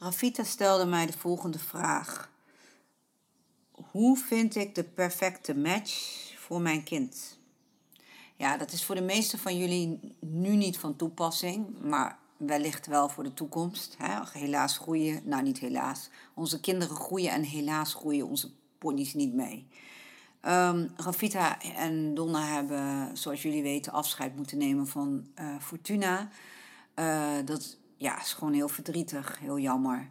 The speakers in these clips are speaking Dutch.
Rafita stelde mij de volgende vraag. Hoe vind ik de perfecte match voor mijn kind? Ja, dat is voor de meeste van jullie nu niet van toepassing, maar wellicht wel voor de toekomst. Hè? Helaas groeien, nou niet helaas, onze kinderen groeien en helaas groeien onze ponies niet mee. Um, Rafita en Donna hebben, zoals jullie weten, afscheid moeten nemen van uh, Fortuna. Uh, dat ja, is gewoon heel verdrietig, heel jammer.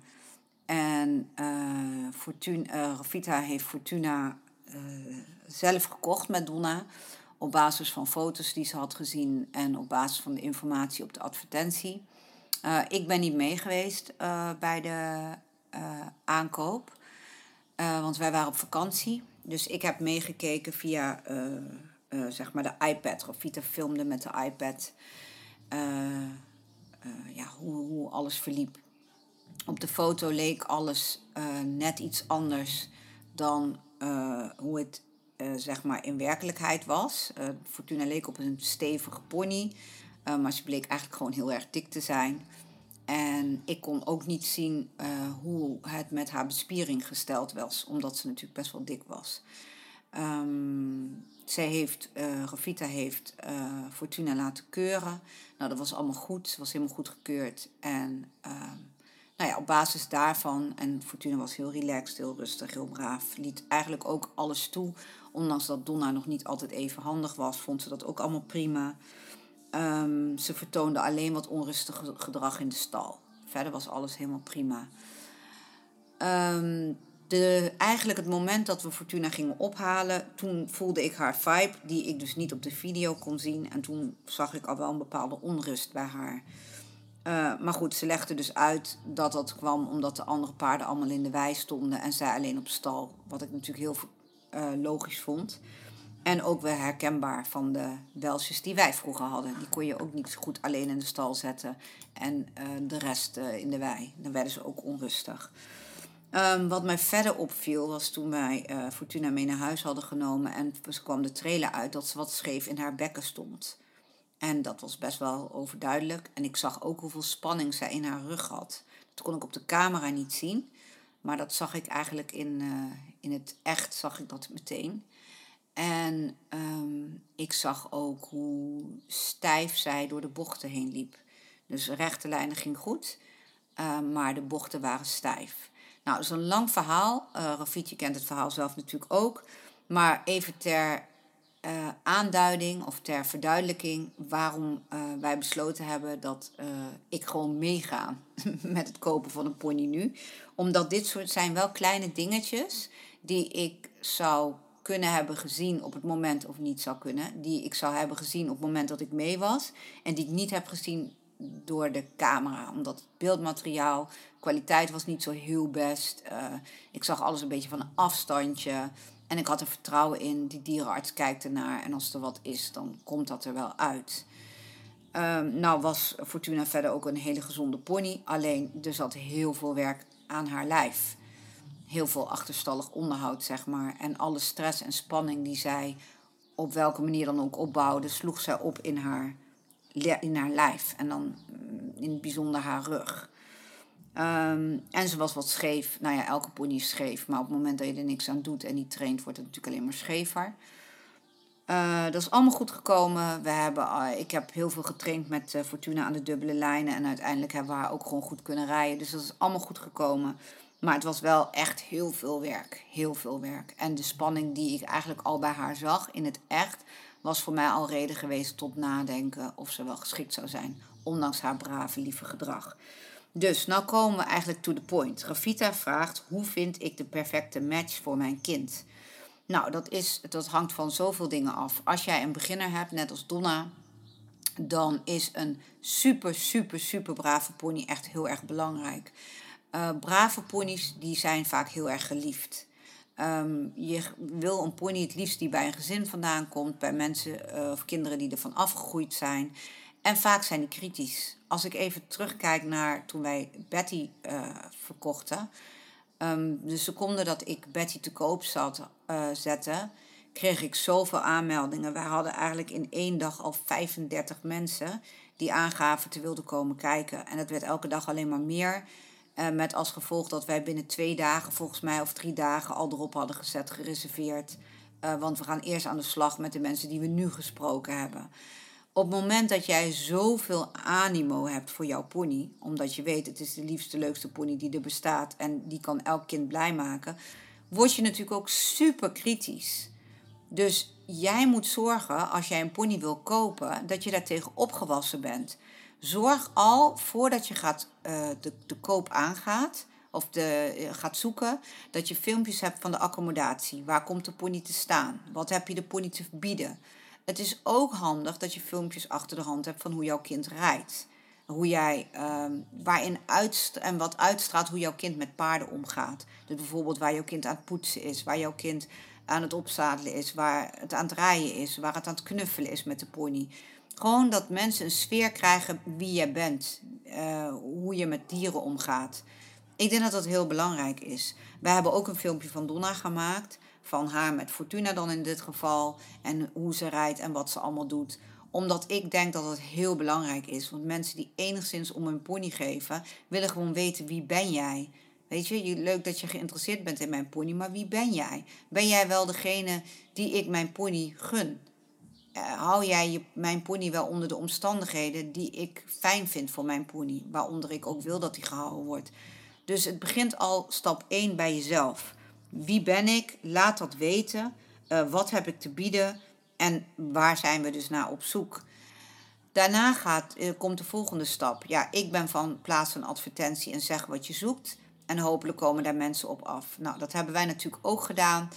En uh, Fortuna, Rafita heeft Fortuna zelf gekocht met Donna. Op basis van foto's die ze had gezien en op basis van de informatie op de advertentie. ik ben niet mee geweest bij de aankoop, want wij waren op vakantie. Dus ik heb meegekeken via uh, zeg maar de iPad. Rafita filmde met de iPad uh, ja, hoe, hoe alles verliep. Op de foto leek alles net iets anders dan hoe het zeg maar in werkelijkheid was. Fortuna leek op een stevige pony, maar ze bleek eigenlijk gewoon heel erg dik te zijn. En ik kon ook niet zien hoe het met haar bespiering gesteld was, omdat ze natuurlijk best wel dik was. Um, zij heeft, uh, Rafita heeft uh, Fortuna laten keuren. Nou, dat was allemaal goed. Ze was helemaal goed gekeurd. En uh, nou ja, op basis daarvan, en Fortuna was heel relaxed, heel rustig, heel braaf, liet eigenlijk ook alles toe. Ondanks dat Donna nog niet altijd even handig was, vond ze dat ook allemaal prima. Um, ze vertoonde alleen wat onrustig gedrag in de stal. Verder was alles helemaal prima. De, eigenlijk het moment dat we Fortuna gingen ophalen, toen voelde ik haar vibe, die ik dus niet op de video kon zien. En toen zag ik al wel een bepaalde onrust bij haar. Uh, maar goed, ze legde dus uit dat dat kwam omdat de andere paarden allemaal in de wei stonden en zij alleen op stal. Wat ik natuurlijk heel uh, logisch vond. En ook weer herkenbaar van de welsjes die wij vroeger hadden. Die kon je ook niet goed alleen in de stal zetten en uh, de rest in de wei. Dan werden ze ook onrustig. Um, wat mij verder opviel was toen wij uh, Fortuna mee naar huis hadden genomen en ze kwam de trailer uit dat ze wat scheef in haar bekken stond. En dat was best wel overduidelijk. En ik zag ook hoeveel spanning zij in haar rug had. Dat kon ik op de camera niet zien. Maar dat zag ik eigenlijk in, in het echt, zag ik dat meteen. En um, ik zag ook hoe stijf zij door de bochten heen liep. Dus rechte lijnen ging goed, uh, maar de bochten waren stijf. Nou, dat is een lang verhaal. Uh, kent het verhaal zelf natuurlijk ook. Maar even ter uh, aanduiding of ter verduidelijking waarom uh, wij besloten hebben dat ik gewoon meega met het kopen van een pony nu. Omdat dit soort zijn wel kleine dingetjes die ik zou kunnen hebben gezien op het moment, of niet zou kunnen, die ik zou hebben gezien op het moment dat ik mee was. En die ik niet heb gezien door de camera. Omdat het beeldmateriaal, kwaliteit was niet zo heel best. Uh, ik zag alles een beetje van een afstandje. En ik had er vertrouwen in. Die dierenarts kijkt ernaar. En als er wat is, dan komt dat er wel uit. Um, nou was Fortuna verder ook een hele gezonde pony. Alleen er zat heel veel werk aan haar lijf heel veel achterstallig onderhoud, zeg maar. En alle stress en spanning die zij op welke manier dan ook opbouwde, sloeg zij op in haar, in haar lijf. En dan mm, in het bijzonder haar rug. Um, en ze was wat scheef. Nou ja, elke pony is scheef. Maar op het moment dat je er niks aan doet en niet traint, wordt het natuurlijk alleen maar schever. Uh, dat is allemaal goed gekomen. We hebben, uh, ik heb heel veel getraind met uh, Fortuna aan de dubbele lijnen. En uiteindelijk hebben we haar ook gewoon goed kunnen rijden. Dus dat is allemaal goed gekomen. Maar het was wel echt heel veel werk. Heel veel werk. En de spanning die ik eigenlijk al bij haar zag in het echt, was voor mij al reden geweest tot nadenken of ze wel geschikt zou zijn. Ondanks haar brave, lieve gedrag. Dus nou komen we eigenlijk to the point. Rafita vraagt: hoe vind ik de perfecte match voor mijn kind? Nou, dat, is, dat hangt van zoveel dingen af. Als jij een beginner hebt, net als Donna, dan is een super, super, super brave pony echt heel erg belangrijk. Uh, brave ponies die zijn vaak heel erg geliefd. Um, je wil een pony het liefst die bij een gezin vandaan komt, bij mensen uh, of kinderen die ervan afgegroeid zijn. En vaak zijn die kritisch. Als ik even terugkijk naar toen wij Betty uh, verkochten. Um, de seconde dat ik Betty te koop zat, zette, kreeg ik zoveel aanmeldingen. Wij hadden eigenlijk in één dag al 35 mensen die aangaven te wilden komen kijken. En het werd elke dag alleen maar meer. Uh, met als gevolg dat wij binnen twee dagen, volgens mij, of drie dagen al erop hadden gezet, gereserveerd. Uh, want we gaan eerst aan de slag met de mensen die we nu gesproken hebben. Op het moment dat jij zoveel animo hebt voor jouw pony, omdat je weet het is de liefste, leukste pony die er bestaat en die kan elk kind blij maken, word je natuurlijk ook super kritisch. Dus jij moet zorgen, als jij een pony wil kopen, dat je daartegen opgewassen bent. Zorg al voordat je gaat, uh, de, de koop aangaat of de, uh, gaat zoeken, dat je filmpjes hebt van de accommodatie. Waar komt de pony te staan? Wat heb je de pony te bieden? Het is ook handig dat je filmpjes achter de hand hebt van hoe jouw kind rijdt. Hoe jij, um, waarin uitst en wat uitstraalt hoe jouw kind met paarden omgaat. Dus bijvoorbeeld waar jouw kind aan het poetsen is, waar jouw kind aan het opzadelen is, waar het aan het rijden is, waar het aan het knuffelen is met de pony. Gewoon dat mensen een sfeer krijgen wie je bent, uh, hoe je met dieren omgaat. Ik denk dat dat heel belangrijk is. Wij hebben ook een filmpje van Donna gemaakt, van haar met Fortuna dan in dit geval, en hoe ze rijdt en wat ze allemaal doet omdat ik denk dat het heel belangrijk is. Want mensen die enigszins om hun pony geven, willen gewoon weten wie ben jij. Weet je, leuk dat je geïnteresseerd bent in mijn pony, maar wie ben jij? Ben jij wel degene die ik mijn pony gun? Hou jij je, mijn pony wel onder de omstandigheden die ik fijn vind voor mijn pony, waaronder ik ook wil dat hij gehouden wordt? Dus het begint al stap 1 bij jezelf. Wie ben ik? Laat dat weten. Uh, wat heb ik te bieden? En waar zijn we dus naar op zoek? Daarna gaat, uh, komt de volgende stap. Ja, ik ben van plaats een advertentie en zeg wat je zoekt. En hopelijk komen daar mensen op af. Nou, dat hebben wij natuurlijk ook gedaan.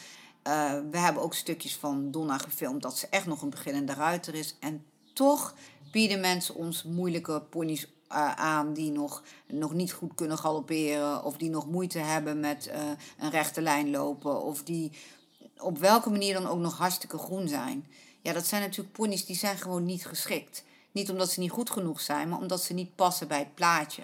Uh, we hebben ook stukjes van Donna gefilmd dat ze echt nog een beginnende ruiter is. En toch bieden mensen ons moeilijke ponies uh, aan die nog, nog niet goed kunnen galopperen. Of die nog moeite hebben met uh, een rechte lijn lopen. Of die op welke manier dan ook nog hartstikke groen zijn. Ja, dat zijn natuurlijk ponies die zijn gewoon niet geschikt. Niet omdat ze niet goed genoeg zijn, maar omdat ze niet passen bij het plaatje.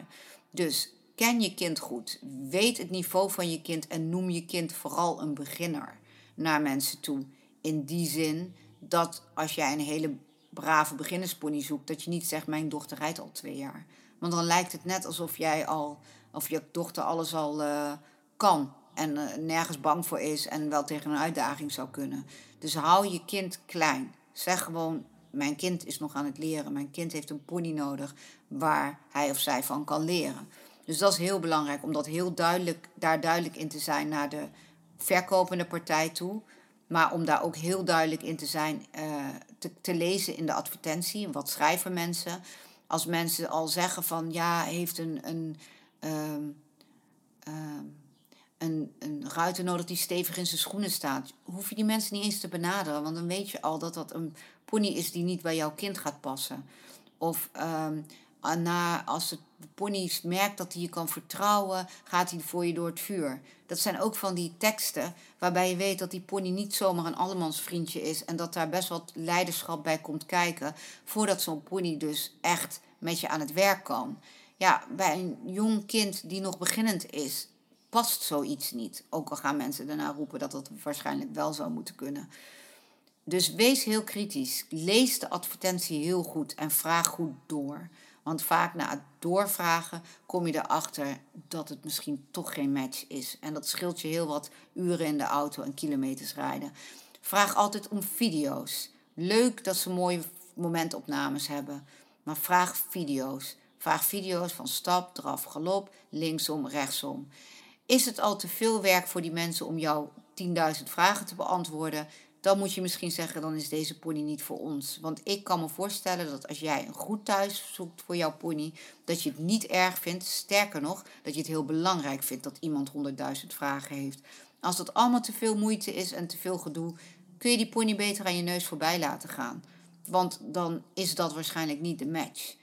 Dus ken je kind goed. Weet het niveau van je kind en noem je kind vooral een beginner naar mensen toe. In die zin dat als jij een hele brave beginnerspony zoekt, dat je niet zegt: Mijn dochter rijdt al twee jaar. Want dan lijkt het net alsof jij al, of je dochter alles al uh, kan en uh, nergens bang voor is en wel tegen een uitdaging zou kunnen. Dus hou je kind klein. Zeg gewoon: Mijn kind is nog aan het leren. Mijn kind heeft een pony nodig waar hij of zij van kan leren. Dus dat is heel belangrijk om dat heel duidelijk, daar duidelijk in te zijn naar de verkopende partij toe. Maar om daar ook heel duidelijk in te zijn, uh, te, te lezen in de advertentie. Wat schrijven mensen? Als mensen al zeggen van ja, heeft een, een, um, um, een, een ruiter nodig die stevig in zijn schoenen staat. Hoef je die mensen niet eens te benaderen, want dan weet je al dat dat een pony is die niet bij jouw kind gaat passen. Of um, na, als het pony merkt dat hij je kan vertrouwen, gaat hij voor je door het vuur. Dat zijn ook van die teksten waarbij je weet dat die pony niet zomaar een allemansvriendje is en dat daar best wat leiderschap bij komt kijken voordat zo'n pony dus echt met je aan het werk kan. Ja, bij een jong kind die nog beginnend is, past zoiets niet. Ook al gaan mensen daarna roepen dat dat waarschijnlijk wel zou moeten kunnen. Dus wees heel kritisch. Lees de advertentie heel goed en vraag goed door. Want vaak na doorvragen kom je erachter dat het misschien toch geen match is. En dat scheelt je heel wat uren in de auto en kilometers rijden. Vraag altijd om video's. Leuk dat ze mooie momentopnames hebben. Maar vraag video's. Vraag video's van stap, draf, galop, linksom, rechtsom. Is het al te veel werk voor die mensen om jou 10.000 vragen te beantwoorden? Dan moet je misschien zeggen, dan is deze pony niet voor ons. Want ik kan me voorstellen dat als jij een goed thuis zoekt voor jouw pony, dat je het niet erg vindt. Sterker nog, dat je het heel belangrijk vindt dat iemand 100.000 vragen heeft. Als dat allemaal te veel moeite is en te veel gedoe, kun je die pony beter aan je neus voorbij laten gaan. Want dan is dat waarschijnlijk niet de match.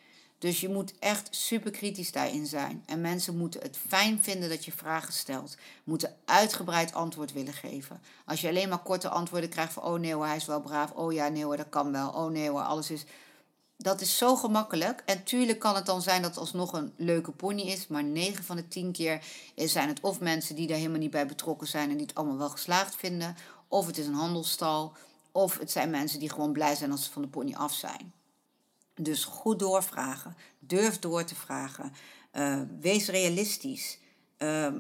Dus je moet echt super kritisch daarin zijn. En mensen moeten het fijn vinden dat je vragen stelt. Moeten uitgebreid antwoord willen geven. Als je alleen maar korte antwoorden krijgt van... oh nee hoor, hij is wel braaf. Oh ja, nee hoor, dat kan wel. Oh nee hoor, alles is... Dat is zo gemakkelijk. En tuurlijk kan het dan zijn dat het alsnog een leuke pony is. Maar 9 van de 10 keer zijn het of mensen die daar helemaal niet bij betrokken zijn... en die het allemaal wel geslaagd vinden. Of het is een handelstal. Of het zijn mensen die gewoon blij zijn als ze van de pony af zijn. Dus goed doorvragen. Durf door te vragen. Uh, wees realistisch. Ehm,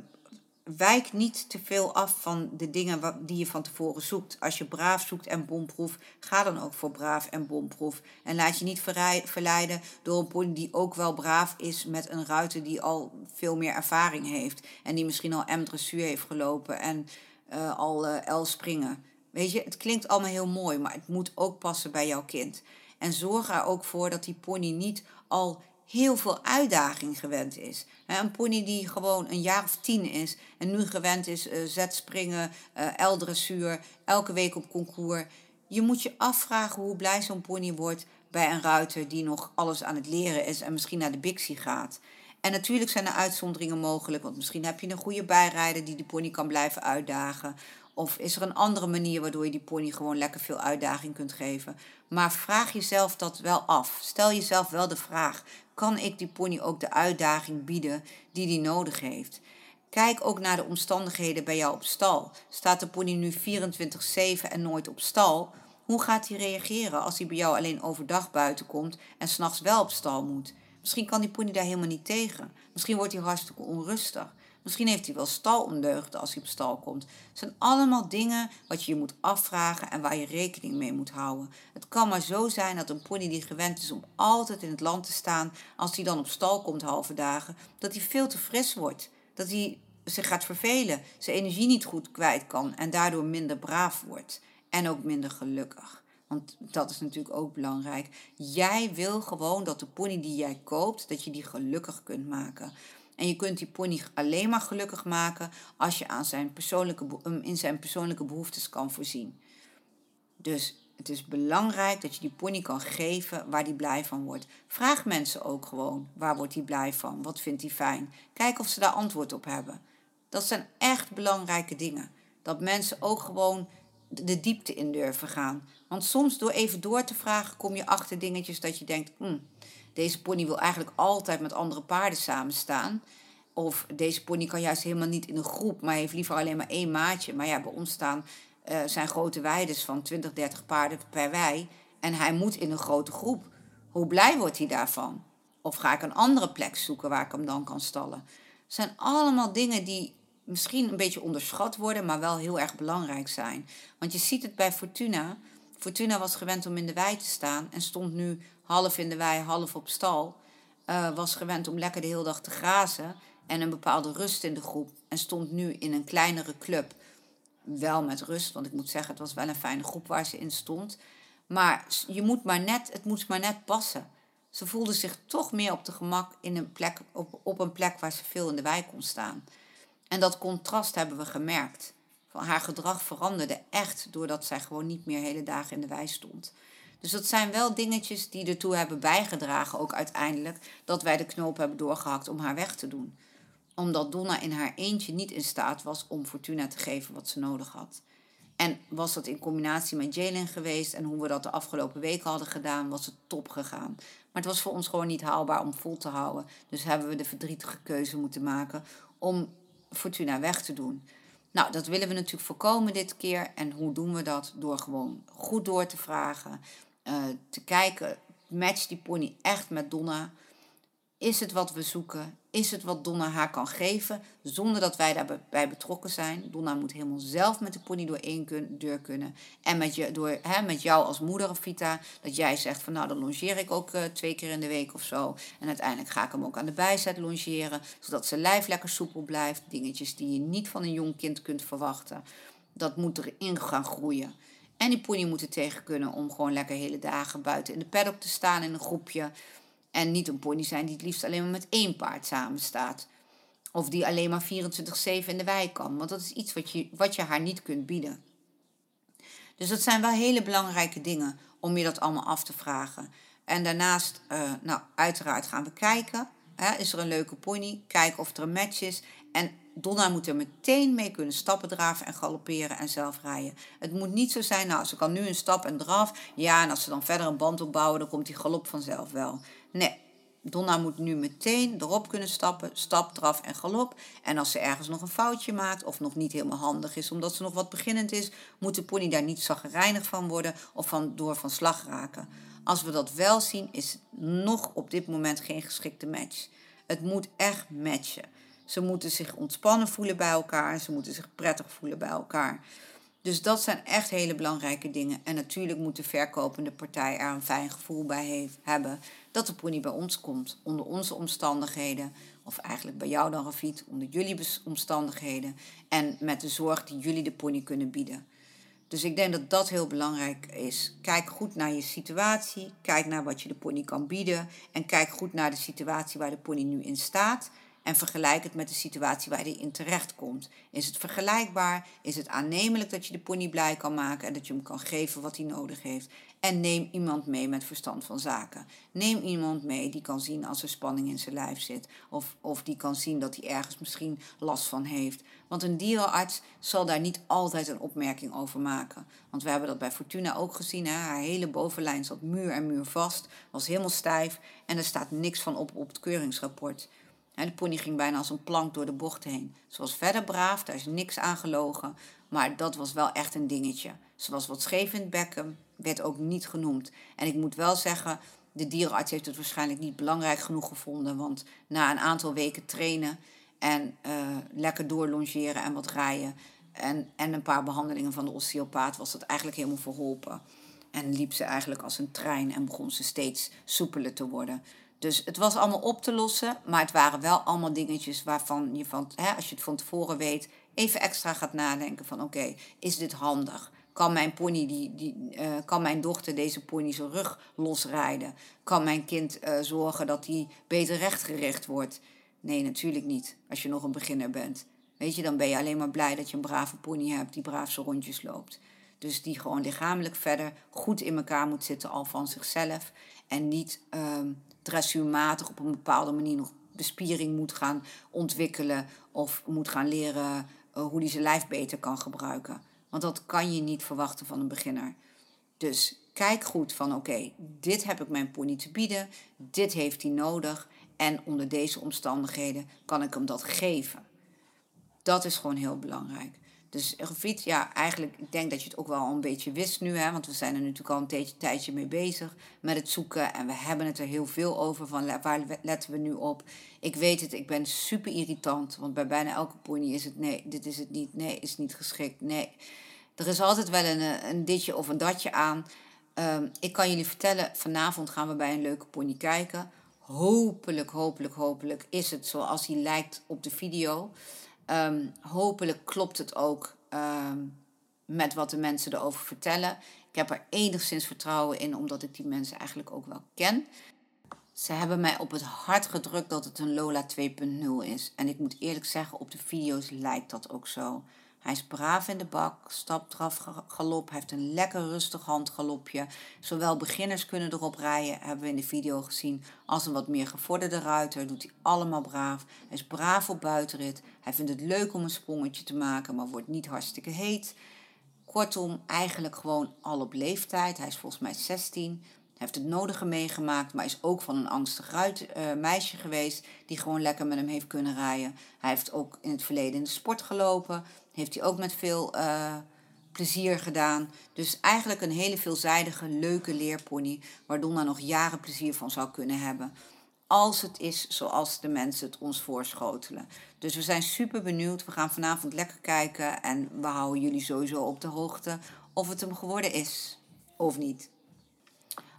wijk niet te veel af van de dingen die je van tevoren zoekt. Als je braaf zoekt en bomproef, ga dan ook voor braaf en bomproef. En laat je niet verleiden door een pony die ook wel braaf is met een ruiter die al veel meer ervaring heeft. En die misschien al M-dressuur heeft gelopen en uh, al uh, L springen. Weet je, het klinkt allemaal heel mooi, maar het moet ook passen bij jouw kind. En zorg er ook voor dat die pony niet al heel veel uitdaging gewend is. Een pony die gewoon een jaar of tien is en nu gewend is uh, zetspringen, uh, L-dressuur, elke week op concours. Je moet je afvragen hoe blij zo'n pony wordt bij een ruiter die nog alles aan het leren is en misschien naar de Bixie gaat. En natuurlijk zijn er uitzonderingen mogelijk, want misschien heb je een goede bijrijder die de pony kan blijven uitdagen. Of is er een andere manier waardoor je die pony gewoon lekker veel uitdaging kunt geven? Maar vraag jezelf dat wel af. Stel jezelf wel de vraag: kan ik die pony ook de uitdaging bieden die die nodig heeft? Kijk ook naar de omstandigheden bij jou op stal. Staat de pony nu 24/7 en nooit op stal? Hoe gaat hij reageren als hij bij jou alleen overdag buiten komt en s'nachts wel op stal moet? Misschien kan die pony daar helemaal niet tegen. Misschien wordt hij hartstikke onrustig. Misschien heeft hij wel stalondeugden als hij op stal komt. Het zijn allemaal dingen wat je je moet afvragen en waar je rekening mee moet houden. Het kan maar zo zijn dat een pony die gewend is om altijd in het land te staan, als hij dan op stal komt halve dagen, dat hij veel te fris wordt. Dat hij zich gaat vervelen, zijn energie niet goed kwijt kan en daardoor minder braaf wordt. En ook minder gelukkig. Want dat is natuurlijk ook belangrijk. Jij wil gewoon dat de pony die jij koopt, dat je die gelukkig kunt maken. En je kunt die pony alleen maar gelukkig maken als je aan zijn persoonlijke, in zijn persoonlijke behoeftes kan voorzien. Dus het is belangrijk dat je die pony kan geven waar hij blij van wordt. Vraag mensen ook gewoon, waar wordt hij blij van? Wat vindt hij fijn? Kijk of ze daar antwoord op hebben. Dat zijn echt belangrijke dingen. Dat mensen ook gewoon de diepte in durven gaan. Want soms door even door te vragen kom je achter dingetjes dat je denkt, hmm, deze pony wil eigenlijk altijd met andere paarden samenstaan. Of deze pony kan juist helemaal niet in een groep, maar heeft liever alleen maar één maatje. Maar ja, bij ons staan uh, zijn grote weides van 20, 30 paarden per wei. En hij moet in een grote groep. Hoe blij wordt hij daarvan? Of ga ik een andere plek zoeken waar ik hem dan kan stallen? Het zijn allemaal dingen die misschien een beetje onderschat worden, maar wel heel erg belangrijk zijn. Want je ziet het bij Fortuna. Fortuna was gewend om in de wei te staan en stond nu half in de wei, half op stal. Uh, was gewend om lekker de hele dag te grazen en een bepaalde rust in de groep. En stond nu in een kleinere club. Wel met rust, want ik moet zeggen, het was wel een fijne groep waar ze in stond. Maar je moet maar net, het moet maar net passen. Ze voelde zich toch meer op de gemak in een plek, op, op een plek waar ze veel in de wei kon staan. En dat contrast hebben we gemerkt. Van haar gedrag veranderde echt doordat zij gewoon niet meer hele dagen in de wei stond. Dus dat zijn wel dingetjes die ertoe hebben bijgedragen, ook uiteindelijk, dat wij de knoop hebben doorgehakt om haar weg te doen. Omdat Donna in haar eentje niet in staat was om Fortuna te geven wat ze nodig had. En was dat in combinatie met Jalen geweest en hoe we dat de afgelopen weken hadden gedaan, was het top gegaan. Maar het was voor ons gewoon niet haalbaar om vol te houden. Dus hebben we de verdrietige keuze moeten maken om Fortuna weg te doen. Nou, dat willen we natuurlijk voorkomen dit keer. En hoe doen we dat? Door gewoon goed door te vragen. Uh, te kijken, matcht die pony echt met Donna? Is het wat we zoeken? Is het wat Donna haar kan geven zonder dat wij daarbij betrokken zijn? Donna moet helemaal zelf met de pony door één deur kunnen. En met, je, door, hè, met jou als moeder, Vita, dat jij zegt van nou dan longeer ik ook uh, twee keer in de week of zo. En uiteindelijk ga ik hem ook aan de bijzet longeren, zodat zijn lijf lekker soepel blijft. Dingetjes die je niet van een jong kind kunt verwachten. Dat moet erin gaan groeien. En die pony moet er tegen kunnen om gewoon lekker hele dagen buiten in de paddock te staan in een groepje. En niet een pony zijn die het liefst alleen maar met één paard samenstaat. Of die alleen maar 24-7 in de wei kan. Want dat is iets wat je, wat je haar niet kunt bieden. Dus dat zijn wel hele belangrijke dingen om je dat allemaal af te vragen. En daarnaast, uh, nou, uiteraard gaan we kijken. Hè, is er een leuke pony? Kijken of er een match is. En Donna moet er meteen mee kunnen stappen draven en galopperen en zelf rijden. Het moet niet zo zijn, nou, ze kan nu een stap en draf. Ja, en als ze dan verder een band opbouwen, dan komt die galop vanzelf wel. Nee, Donna moet nu meteen erop kunnen stappen, stap, draf en galop. En als ze ergens nog een foutje maakt of nog niet helemaal handig is omdat ze nog wat beginnend is, moet de pony daar niet zaggerijnig van worden of van, door van slag raken. Als we dat wel zien, is het nog op dit moment geen geschikte match. Het moet echt matchen. Ze moeten zich ontspannen voelen bij elkaar. Ze moeten zich prettig voelen bij elkaar. Dus dat zijn echt hele belangrijke dingen. En natuurlijk moet de verkopende partij er een fijn gevoel bij heeft, hebben dat de pony bij ons komt. Onder onze omstandigheden. Of eigenlijk bij jou dan, Rafit, onder jullie omstandigheden. En met de zorg die jullie de pony kunnen bieden. Dus ik denk dat dat heel belangrijk is. Kijk goed naar je situatie. Kijk naar wat je de pony kan bieden. En kijk goed naar de situatie waar de pony nu in staat. En vergelijk het met de situatie waar hij in terecht komt. Is het vergelijkbaar? Is het aannemelijk dat je de pony blij kan maken en dat je hem kan geven wat hij nodig heeft? En neem iemand mee met verstand van zaken. Neem iemand mee die kan zien als er spanning in zijn lijf zit. Of, of die kan zien dat hij ergens misschien last van heeft. Want een dierenarts zal daar niet altijd een opmerking over maken. Want we hebben dat bij Fortuna ook gezien. Hè? Haar hele bovenlijn zat muur en muur vast. Was helemaal stijf. En er staat niks van op op het keuringsrapport. De pony ging bijna als een plank door de bocht heen. Ze was verder braaf, daar is niks aan gelogen. Maar dat was wel echt een dingetje. Ze was wat scheef in het bekken, werd ook niet genoemd. En ik moet wel zeggen, de dierenarts heeft het waarschijnlijk niet belangrijk genoeg gevonden. Want na een aantal weken trainen en uh, lekker doorlongeren en wat rijden... En, en een paar behandelingen van de osteopaat was dat eigenlijk helemaal verholpen. En liep ze eigenlijk als een trein en begon ze steeds soepeler te worden. Dus het was allemaal op te lossen, maar het waren wel allemaal dingetjes waarvan je van, hè, als je het van tevoren weet, even extra gaat nadenken van oké, is dit handig? Kan mijn pony, die, die, uh, kan mijn dochter deze pony zijn rug losrijden? Kan mijn kind uh, zorgen dat hij beter rechtgericht wordt? Nee, natuurlijk niet, als je nog een beginner bent. Weet je, dan ben je alleen maar blij dat je een brave pony hebt die braaf zijn rondjes loopt. Dus die gewoon lichamelijk verder goed in elkaar moet zitten al van zichzelf. En niet uh, dressuurmatig op een bepaalde manier nog bespiering moet gaan ontwikkelen of moet gaan leren uh, hoe hij zijn lijf beter kan gebruiken. Want dat kan je niet verwachten van een beginner. Dus kijk goed van oké, dit heb ik mijn pony te bieden, dit heeft hij nodig en onder deze omstandigheden kan ik hem dat geven. Dat is gewoon heel belangrijk. Dus Gefiet, ja, eigenlijk, ik denk dat je het ook wel een beetje wist nu, hè, want we zijn er natuurlijk al een tijdje, tijdje mee bezig met het zoeken en we hebben het er heel veel over van waar letten we nu op. Ik weet het, ik ben super irritant, want bij bijna elke pony is het nee, dit is het niet, nee, is niet geschikt, nee. Er is altijd wel een, een ditje of een datje aan. Um, ik kan jullie vertellen, vanavond gaan we bij een leuke pony kijken. Hopelijk, hopelijk, hopelijk is het zoals hij lijkt op de video. Um, hopelijk klopt het ook um, met wat de mensen erover vertellen. Ik heb er enigszins vertrouwen in, omdat ik die mensen eigenlijk ook wel ken. Ze hebben mij op het hart gedrukt dat het een Lola 2.0 is. En ik moet eerlijk zeggen, op de video's lijkt dat ook zo. Hij is braaf in de bak, stapt draf galop. Hij heeft een lekker rustig handgalopje. Zowel beginners kunnen erop rijden, hebben we in de video gezien, als een wat meer gevorderde ruiter. Doet hij allemaal braaf. Hij is braaf op buitenrit. Hij vindt het leuk om een sprongetje te maken, maar wordt niet hartstikke heet. Kortom, eigenlijk gewoon al op leeftijd. Hij is volgens mij 16 heeft het nodige meegemaakt, maar is ook van een angstig ruit, uh, meisje geweest die gewoon lekker met hem heeft kunnen rijden. Hij heeft ook in het verleden in de sport gelopen, heeft hij ook met veel uh, plezier gedaan. Dus eigenlijk een hele veelzijdige, leuke leerpony, waar Donna nog jaren plezier van zou kunnen hebben. Als het is zoals de mensen het ons voorschotelen. Dus we zijn super benieuwd. We gaan vanavond lekker kijken en we houden jullie sowieso op de hoogte of het hem geworden is of niet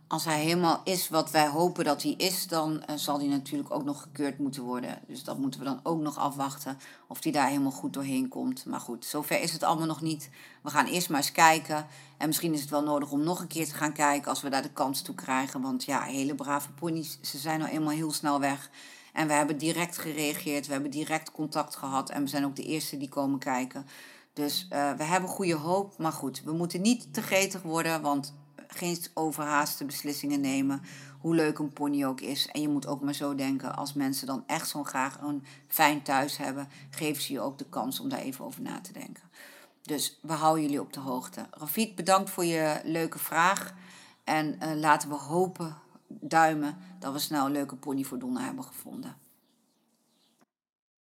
als hij helemaal is wat wij hopen dat hij is, dan uh, zal hij natuurlijk ook nog gekeurd moeten worden. Dus dat moeten we dan ook nog afwachten of hij daar helemaal goed doorheen komt. Maar goed, zover is het allemaal nog niet. We gaan eerst maar eens kijken. En misschien is het wel nodig om nog een keer te gaan kijken als we daar de kans toe krijgen. Want ja, hele brave ponies, ze zijn nou eenmaal heel snel weg. En we hebben direct gereageerd, we hebben direct contact gehad. En we zijn ook de eerste die komen kijken. Dus uh, we hebben goede hoop. Maar goed, we moeten niet te gretig worden, want geen overhaaste beslissingen nemen. Hoe leuk een pony ook is. En je moet ook maar zo denken, als mensen dan echt zo graag een fijn thuis hebben, geven ze je ook de kans om daar even over na te denken. Dus we houden jullie op de hoogte. Rafik, bedankt voor je leuke vraag. En uh, laten we hopen, duimen, dat we snel een leuke pony voor Donna hebben gevonden.